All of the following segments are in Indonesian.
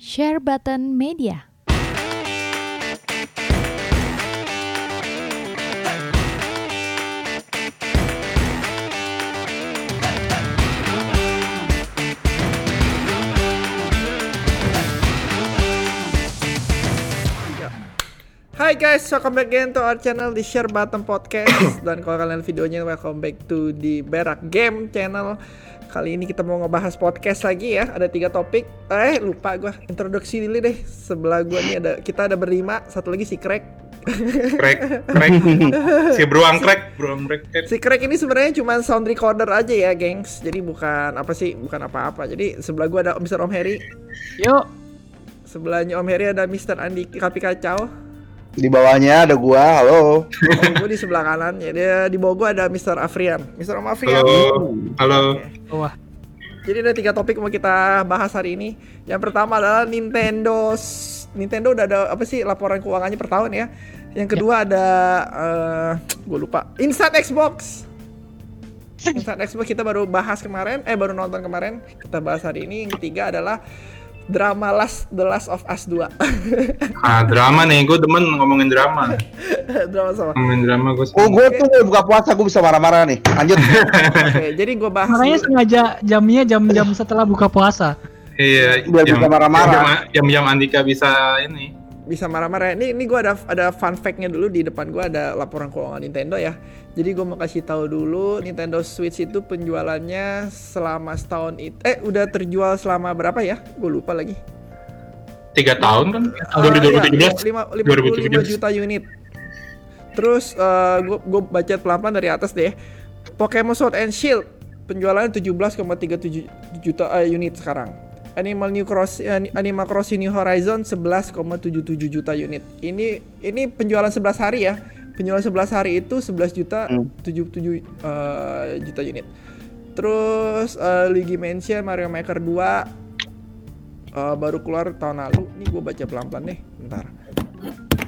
Share Button Media. Hai guys, welcome back again to our channel di Share Button Podcast Dan kalau kalian videonya welcome back to di Berak Game channel Kali ini kita mau ngebahas podcast lagi ya. Ada tiga topik. Eh lupa gua. Introduksi dulu deh. Sebelah gua nih ada kita ada berlima. Satu lagi si Crack Crack, crack, si beruang crack, beruang crack. Si Crack ini sebenarnya cuma sound recorder aja ya gengs. Jadi bukan apa sih, bukan apa-apa. Jadi sebelah gua ada Mr. Om Heri. Yuk, Sebelahnya Om Heri ada Mr. Andi Kapi Kacau Di bawahnya ada gua, halo. Om gue di sebelah kanan ya dia di bawah gua ada Mr. Afrian Mr. Om Afrian Halo, halo. wah, Jadi ada tiga topik yang mau kita bahas hari ini. Yang pertama adalah Nintendo. Nintendo udah ada apa sih laporan keuangannya per tahun ya. Yang kedua ada eh gue lupa. Inside Xbox. Inside Xbox kita baru bahas kemarin, eh baru nonton kemarin. Kita bahas hari ini. Yang ketiga adalah drama Last The Last of Us 2. Ah, drama nih, gue demen ngomongin drama. drama sama. Ngomongin drama gue. Oh, gue tuh mau buka puasa, gue bisa marah-marah nih. Lanjut. Oke, jadi gue bahas makanya dulu. sengaja jamnya jam-jam setelah buka puasa. Iya, Biar bisa marah-marah. Jam, jam Andika bisa ini. Bisa marah-marah. Ini ini gue ada ada fun fact-nya dulu di depan gue ada laporan keuangan Nintendo ya. Jadi gue mau kasih tahu dulu Nintendo Switch itu penjualannya selama setahun itu eh udah terjual selama berapa ya? Gue lupa lagi. Tiga tahun kan? Eh, iya, 2017. lima- 55 2017. juta unit. Terus gue gue baca pelan-pelan dari atas deh. Pokemon Sword and Shield penjualannya 17,37 juta eh, unit sekarang. Animal New Cross Animal Crossing New Horizon 11,77 juta unit. Ini ini penjualan 11 hari ya. Penjualan 11 hari itu 11 juta Hmm. 77 eh, juta unit. Terus eh, Luigi Mansion Mario Maker 2 eh, baru keluar tahun lalu. Ini gue baca pelan-pelan deh. Bentar.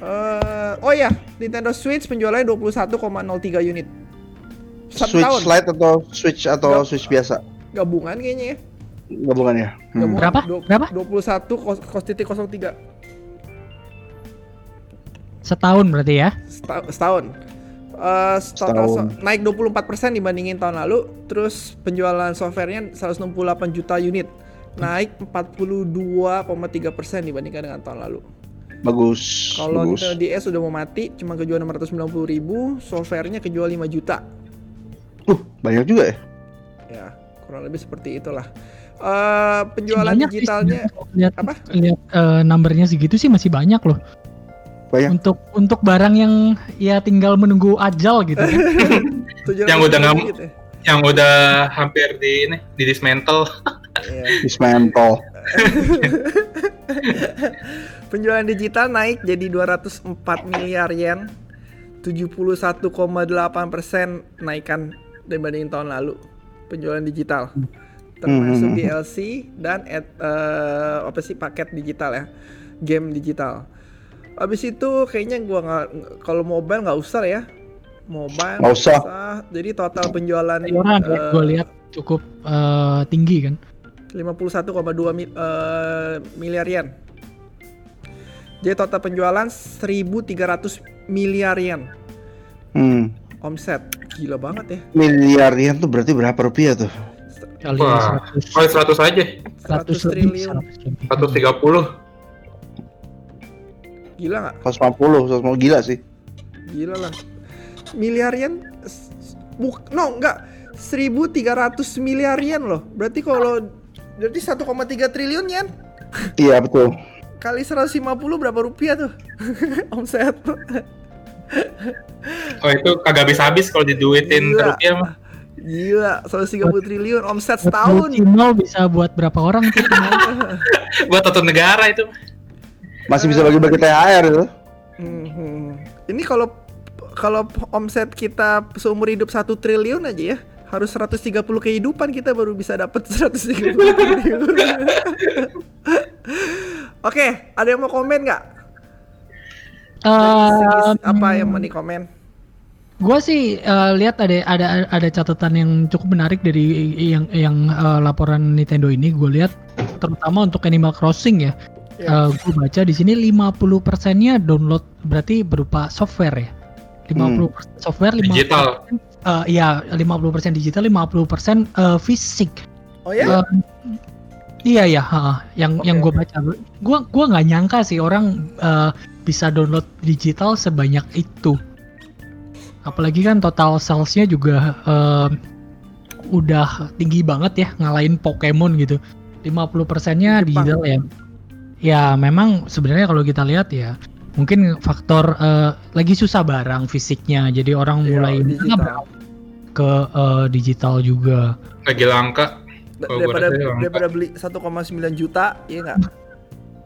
Eh, oh ya, Nintendo Switch penjualannya 21,03 unit. Satu Switch tahun. Lite atau Switch atau Nggak. Switch biasa? Gabungan kayaknya ya. Gabungannya. Hmm. Berapa? Berapa? 21 kos, kos titik 03 Setahun berarti ya? Seta- setahun. Eh, total Setahun. so- naik 24% dibandingin tahun lalu. Terus penjualan softwarenya 168 juta unit. Naik 42,3% dibandingkan dengan tahun lalu. Bagus. Kalau bagus. Nintendo DS udah mau mati, cuma kejual 690 ribu, softwarenya kejual 5 juta. Uh, banyak juga ya. Ya, kurang lebih seperti itulah. Eh penjualan Banyak sih digitalnya sebenarnya. lihat apa? lihat eh, numbernya segitu sih masih banyak loh. Banyak. Untuk untuk barang yang ya tinggal menunggu ajal gitu kan. 700 Yang udah nggak- gitu ya. Yang udah hampir di ini, di dismantle. Iya. Dismantle. Penjualan digital naik jadi 204 miliar yen. 71,8 persen naikan dibanding tahun lalu penjualan digital termasuk Hmm. DLC dan ad- eh, apa sih paket digital ya game digital habis itu kayaknya gua nggak kalau mobile nggak usah ya mobile Nggak usah. jadi total penjualan ya, eh, gue lihat cukup eh, tinggi kan. 51,2 mi- eh, miliar yen. Jadi total penjualan 1.300 miliar yen. Hmm. Omset. Gila banget ya. Miliar yen tuh berarti berapa rupiah tuh? Kali Wah, 100, Oh, 100 aja. 100 100 lebih, triliun. 100 lebih. 130. Gila nggak? 150, 150 gila sih. Gila lah. Miliar yen s- buk no enggak 1.300 miliar yen loh. Berarti kalau berarti 1,3 triliun yen Iya betul. kali 150 berapa rupiah tuh? Omset. Oh, itu kagak habis-habis kalau diduitin Gila. rupiah mah. Gila, 130 triliun omset Buat setahun. Cimol bisa buat berapa orang tuh? Buat satu negara itu. Masih bisa bagi-bagi THR itu. Mhm. Ini kalau kalau omset kita seumur hidup satu triliun aja ya harus 130 kehidupan kita baru bisa dapat 130 triliun. Oke, ada yang mau komen nggak? Em, apa yang mau dikomen? Gue sih eh, lihat ada ada ada catatan yang cukup menarik dari yang yang eh, laporan Nintendo ini. Gue lihat terutama untuk Animal Crossing ya. Iya. gue baca di sini 50 persennya download berarti berupa software ya. 50 software, 50 Digital. eh, iya 50 persen digital, 50 persen eh, fisik. Oh ya? Eh, iya ya, yang Oke, yang gue baca. Gua gua nggak nyangka sih orang eh, bisa download digital sebanyak itu. Apalagi kan total salesnya juga eh, udah tinggi banget ya ngalahin Pokemon gitu. 50 persennya digital ya. Ya memang sebenarnya kalau kita lihat ya mungkin faktor eh, lagi susah barang fisiknya jadi orang Iya, mulai digital. ke eh, digital juga. Lagi langka. Daripada ya, daripada beli 1,9 juta, iya nggak?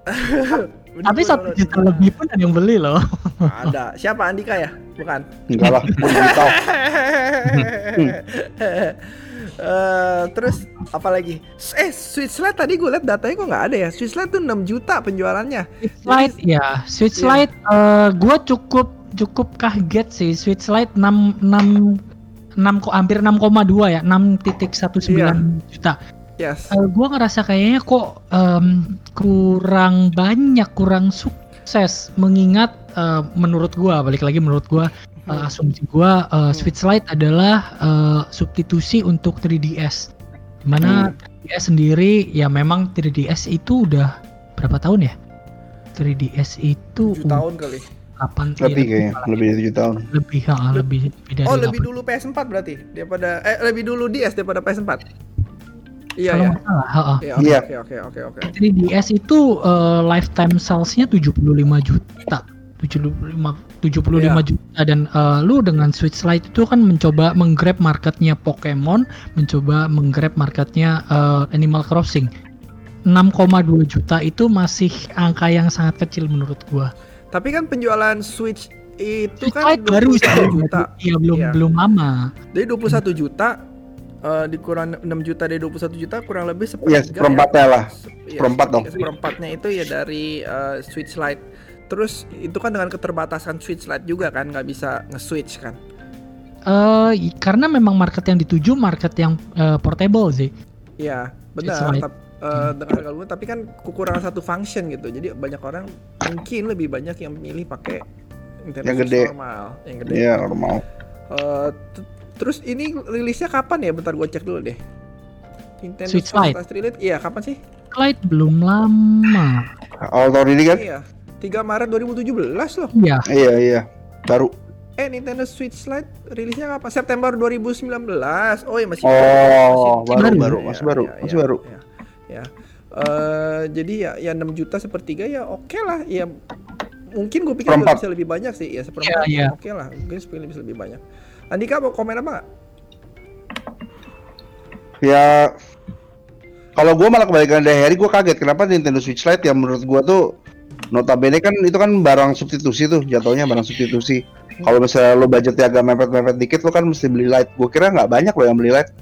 Tapi satu juta lebih pun ada yang beli loh. Ada. Siapa Andika ya? Bukan. Enggak lah. Eh, terus apa lagi? Eh, Switch Lite tadi gue liat datanya kok nggak ada ya. Switch Lite tuh 6 juta penjualannya. Switch Lite ya, Switch Iya. Lite eh, gua cukup cukup kaget sih Switch Lite 6 6 6 kok hampir 6,2 ya, 6.19 Iya. juta. Yes. Eh, gua ngerasa kayaknya kok em, kurang banyak, kurang sukses mengingat eh, menurut gua balik lagi menurut gua eh, Hmm. asumsi gua eh, Switch Lite adalah eh, substitusi untuk 3DS. Di mana 3DS sendiri ya memang 3DS itu udah berapa tahun ya? 3DS itu 7 tahun kali. kapan Lebih iya, kayaknya, lebih dari 7 tahun. lebih ha, lebih lebih dari Oh, lebih delapan. dulu PS4 berarti daripada eh lebih dulu DS daripada PS4. Iya kalau ya. nggak salah. Iya, Iya. oke oke oke oke. 3DS itu eh, lifetime salesnya 75 juta 75 75 Iya. juta dan eh, lu dengan Switch Lite itu kan mencoba menggrab marketnya Pokemon mencoba menggrab marketnya eh, Animal Crossing 6,2 juta itu masih angka yang sangat kecil menurut gua Tapi kan penjualan Switch itu Switch kan Lite baru 21 sih juta. iya belum Iya. belum lama Dari 21 juta eh, dikurang 6 juta dari 21 juta kurang lebih sepertiga Iya, seperempatnya lah. Iya, Seperempat dong. Seperempatnya itu ya dari eh, Switch Lite. Terus itu kan dengan keterbatasan Switch Lite juga kan nggak bisa nge-switch kan. Eh, i- karena memang market yang dituju market yang eh, portable sih Iya, Switch benar. Eh, dengan harga lumayan, tapi kan kekurangan satu function gitu. Jadi banyak orang mungkin lebih banyak yang milih pakai Yang gede. normal, yang gede. Iya, normal. Eh, t- terus ini rilisnya kapan ya? Bentar gue cek dulu deh. Nintendo Switch Lite. Relate, iya kapan sih? Lite belum lama Awal tahun ini kan? Iya, 3 Maret 2017 loh. iya Iya, iya. Baru. Eh Nintendo Switch Lite rilisnya kapan? September 2019. Oh iya masih Oh, masih- baru, baru. baru, Ya, masih baru, ya, masih ya, baru. Ya. ya. Eh, jadi ya ya 6 juta sepertiga ya oke lah. Ya mungkin gue pikir Seperempat. bisa lebih banyak sih. Ya seperempat. Iya, iya. Oke lah. Mungkin sepuluh bisa lebih banyak. Andika mau komen apa nggak? Ya kalau gua malah kebalikan dari Harry, gua kaget kenapa Nintendo Switch Lite yang menurut gua tuh notabene kan itu kan barang substitusi tuh jatuhnya barang substitusi. Kalau misalnya lo budgetnya agak mepet-mepet dikit lo kan mesti beli Lite. Gua kira nggak banyak lo yang beli Lite.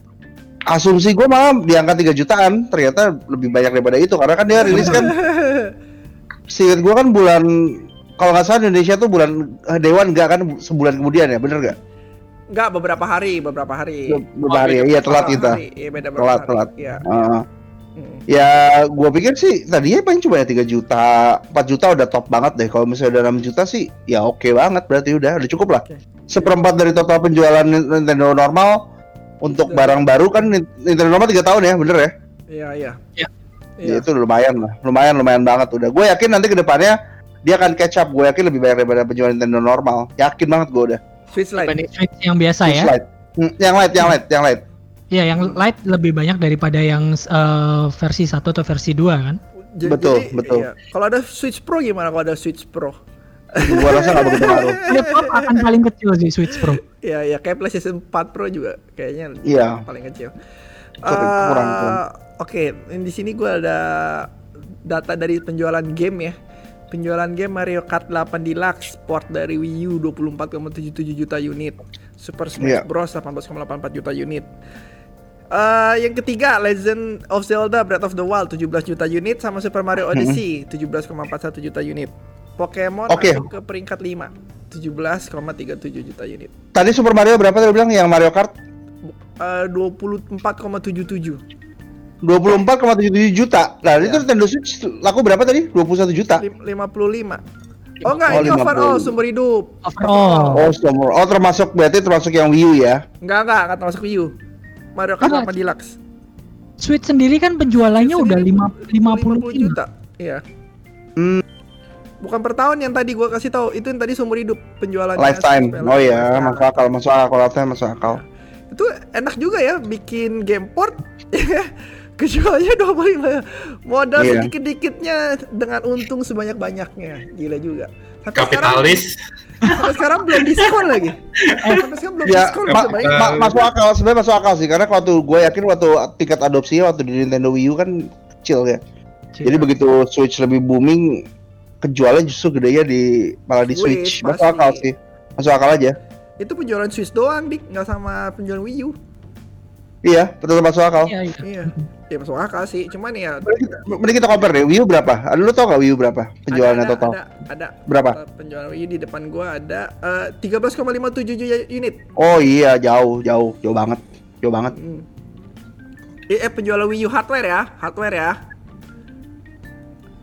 Asumsi gua malah di angka 3 jutaan, ternyata lebih banyak daripada itu karena kan dia rilis kan Seingat gua kan bulan kalau nggak salah Indonesia tuh bulan eh, Dewan nggak kan sebulan kemudian ya, bener nggak? Nggak beberapa hari, beberapa hari. Beberapa hari ya, iya telat kita. hari. Iya beda Telat, hari. telat. Iya. Heeh. Mm. Ya, gua pikir sih tadinya paling cuma ya 3 juta, 4 juta udah top banget deh. Kalau misalnya udah 6 juta sih, ya oke banget berarti udah, udah cukup lah. Oke. Seperempat dari total penjualan Nintendo normal untuk Udah. barang baru kan Nintendo normal 3 tahun ya, bener ya? Iya, iya. Iya. Iya. Ya, itu lumayan lah, lumayan lumayan banget udah. Gue yakin nanti ke depannya dia akan catch up. Gue yakin lebih banyak daripada penjualan Nintendo normal. Yakin banget gue udah. Switch Lite. dibanding Switch yang biasa ya Switch Lite. Hmm, yang light, yang light, yang light. Iya, yang Lite lebih banyak daripada yang eh, versi 1 atau versi 2 kan? J- Betul, jadi, betul. iya. Kalau ada Switch Pro gimana kalau ada Switch Pro? Gue rasa nggak begitu ngaruh. Laptop akan paling kecil sih Switch Pro. Iya, iya kayak PlayStation 4 Pro juga kayaknya Iya. paling kecil. Kurang. Oke, di sini gue ada data dari penjualan game ya. Penjualan game Mario Kart 8 Deluxe port dari Wii U 24,77 juta unit. Super Smash Iya. Bros 18,84 juta unit. Eh, yang ketiga Legend of Zelda Breath of the Wild 17 juta unit sama Super Mario Odyssey 17,41 juta unit. Pokemon Oke. masuk ke peringkat 5 17,37 juta unit. Tadi Super Mario berapa tadi bilang yang Mario Kart? Eh, 24,77. 24,77 juta. Nah, itu Iya. Nintendo Switch laku berapa tadi? 21 juta. Lim- 55. Oh enggak, Oh, ini 50. overall sumber hidup. Overall. Oh, nomor. Oh, termasuk berarti termasuk yang Wii U ya. Enggak, enggak, enggak termasuk Wii U. Mario Kart. 8 Deluxe. Switch sendiri kan penjualannya udah Sendiri lima, 50 50 juta. Iya. Hmm. Bukan per tahun yang tadi gua kasih tahu, itu yang tadi seumur hidup penjualannya. Lifetime. Oh iya, masuk akal, masuk akal, lifetime masuk akal. Itu enak juga ya bikin game port. Kejualnya 25 modal Iya. sedikit-dikitnya dengan untung sebanyak-banyaknya. Gila juga. Sampai Kapitalis. Sekarang, sampai sekarang belum diskon lagi. Sampai sekarang belum Ya, diskon ma- sebanyak. ma- masuk akal, sebenarnya masuk akal sih karena waktu gue yakin waktu tingkat adopsinya waktu di Nintendo Wii U kan kecil ya. Jadi begitu Switch lebih booming, kejualan justru gedenya di malah di Switch, Switch. Masuk akal sih. Masuk akal aja. Itu penjualan Switch doang, Dik, nggak sama penjualan Wii U. Iya, betul masuk akal. Iya, iya. Iya. Ya masuk akal sih, cuman ya Mending kita, compare deh, Wii U berapa? Ada lu tau gak Wii U berapa penjualannya ada, total? Ada, ada. Berapa? Uh, penjualan Wii U di depan gua ada eh, 13,57 juta unit. Oh iya, jauh, jauh, jauh banget. Jauh banget. Hmm. Eh, eh, penjualan Wii U hardware ya, hardware ya.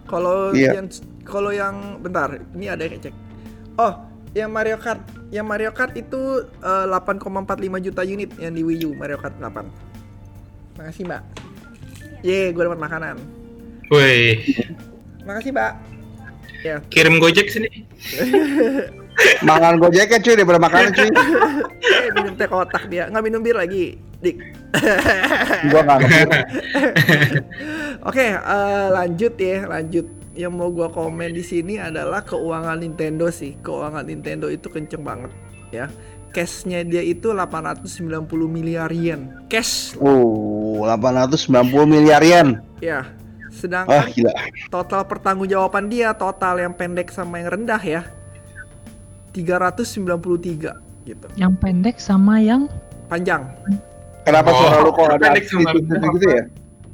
Kalau Iya. yang kalau yang bentar, ini ada yang cek. Oh, yang Mario Kart, yang Mario Kart itu eh, 8,45 juta unit yang di Wii U Mario Kart 8. Makasih, Mbak. Ye, gue dapat makanan. Woi, Makasih, Mbak. Ya, kirim Gojek sini. Mangan gojeknya cuy daripada makanan cuy. eh, minum teh kotak dia, nggak minum bir lagi, dik. Gua nggak. Oke, eh, lanjut ya, lanjut. Yang mau gua komen di sini adalah keuangan Nintendo sih. Keuangan Nintendo itu kenceng banget, ya. Cashnya dia itu 890 miliar yen. Cash, Oh, 890 miliar yen. ya. Ah, Sedangkan gila. total pertanggungjawaban dia total yang pendek sama yang rendah ya 393 gitu. Yang pendek sama yang Panjang. Kenapa Oh, suara lu kok ada pendek sama titik gitu ya?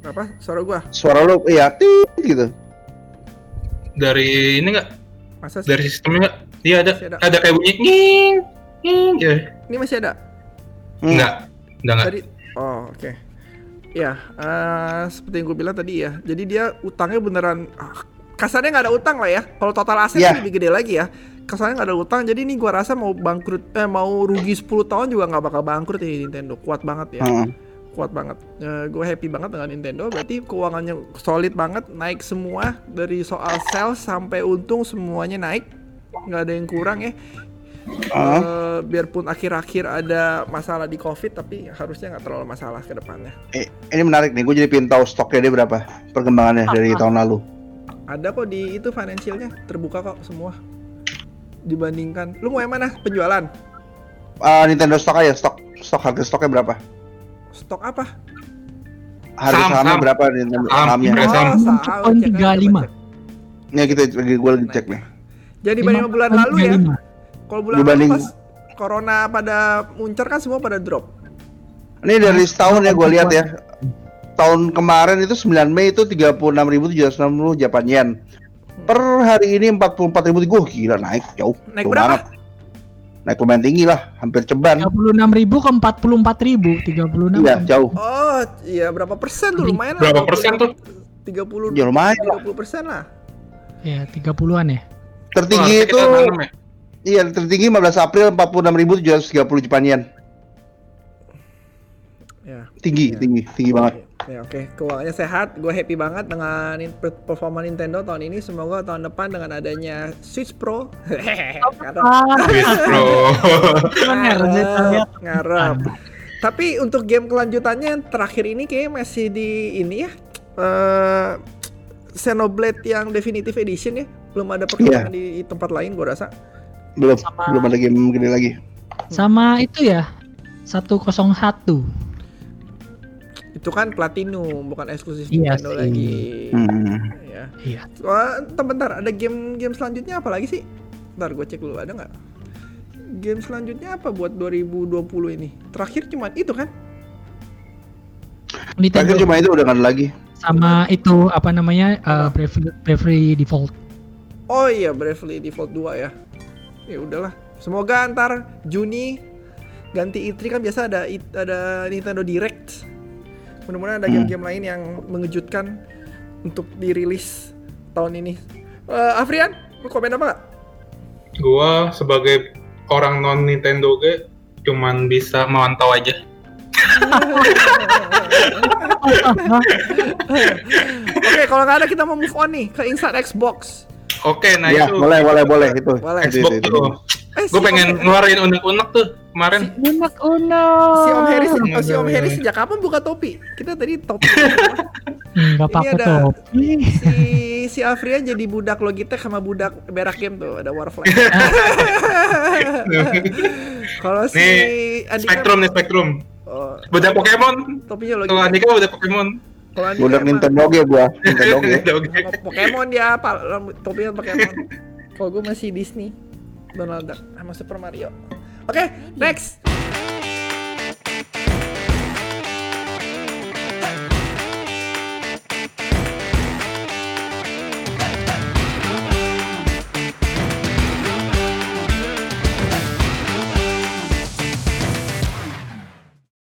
Apa? Suara gua. Suara lu iya gitu. Dari ini enggak? Masa sih? Dari sistemnya enggak? Iya ada. Masih ada. Ada kayak bunyi nging. Nging. Ya. Ini masih ada? Hmm. Enggak. Udah enggak. Tadi Oh, oke. Ya, eh, seperti yang gue bilang tadi ya. Jadi dia utangnya beneran ah, kasarnya nggak ada utang lah ya. Kalau total aset sih lebih gede lagi ya. Kasarnya nggak ada utang. Jadi ini gua rasa mau bangkrut eh mau rugi 10 tahun juga nggak bakal bangkrut ya Nintendo. Kuat banget ya. Heeh. Kuat banget. gue happy banget dengan Nintendo. Berarti keuangannya solid banget, naik semua dari soal sales sampai untung semuanya naik. nggak ada yang kurang ya. Eh, biarpun akhir-akhir ada masalah di COVID, tapi harusnya nggak terlalu masalah ke depannya. Eh, ini menarik nih, gue jadi pengen tahu stoknya dia berapa perkembangannya dari tahun lalu. Ada kok di itu financialnya terbuka kok semua dibandingkan. Lu mau yang mana? Penjualan? Ah, Nintendo stok aja, stok stok harga stoknya berapa? Stok apa? Harga Saham, sahamnya saham. berapa Nintendo Saham. sahamnya? Harga saham. saham. Poin Cek aja, 35. coba cek. Ya gitu, lagi gue lagi cek nih. Jadi dibanding sama bulan lalu ya. 5,35. Kalau bulan Dibanding- lalu pas corona pada muncar kan semua pada drop. Ini dari setahun ya gue lihat ya. Tahun kemarin itu 9 Mei itu 36.760 Japan yen. Per hari ini 44.000 Gue gila naik jauh. Naik jauh berapa? banget. Naik lumayan tinggi lah, hampir ceban. 36.000 ke 44.000, 36. Iya, jauh. Oh, iya berapa persen tuh lumayan lah. Berapa persen tuh? 30 Ya lumayan lah. 30 persen lah. Ya, 30-an ya. Tertinggi Wah, itu ya? iya tertinggi 15 April 46.730 Japan yen. Ya. Tinggi, Iya. tinggi, tinggi banget. Ya oke, keuangannya sehat. Gue happy banget dengan performa Nintendo tahun ini. Semoga tahun depan dengan adanya Switch Pro. Ngarep. Wis, bro. Ngarep. Ngarep. Tapi untuk game kelanjutannya yang terakhir ini kayak masih di ini ya. eh Xenoblade yang Definitive Edition ya. Belum ada perkembangan di tempat lain gue rasa. Belum, Sama- belum ada game gede lagi. Sama itu ya. 101. Itu kan Platinum, bukan eksklusif Iya Nintendo sih. lagi. Hmm. Ya. Iya. Wah, entar bentar, ada game-game selanjutnya apa lagi sih? Bentar, gue cek dulu ada nggak? Game selanjutnya apa buat 2020 ini? Terakhir cuma itu kan? Terakhir Nintendo cuma itu udah nggak ada lagi. sama itu apa namanya? uh, Bravely, Bravely Default. Oh iya, Bravely Default 2 ya. Ya udahlah. Semoga antar Juni ganti E3 kan biasa ada i- ada Nintendo Direct. Mudah-mudahan ada Hmm. game-game lain yang mengejutkan untuk dirilis tahun ini. Eh, Afrian, lu komen apa? Gua sebagai orang non Nintendo ge cuman bisa memantau aja. Oke, kalau nggak ada kita mau move on nih ke Inside Xbox. Oke, nah Iya, itu boleh, boleh, boleh itu. Boleh. Itu, Xbox itu, itu. tuh. Eh, Gue si pengen Om, ngeluarin unek-unek tuh kemarin. Unek unek. si Om Harry, Oh, si Om Harry iya. sejak kapan buka topi? Kita tadi topi. Nggak Ini pakai ada- topi. si si Afrian jadi budak Logitech sama budak berak game tuh ada Warframe. Kalau si Nih, Spektrum nih Spektrum. oh, Budak Pokemon. topinya Kalau Logitech. Andika udah Pokemon. Kalau emang Nintendo ge gua, Nintendo ge. Oke. sama Pokemon dia apa topinya Pokemon. Kalau gue masih Disney, Donald Duck sama Super Mario. Oke, next.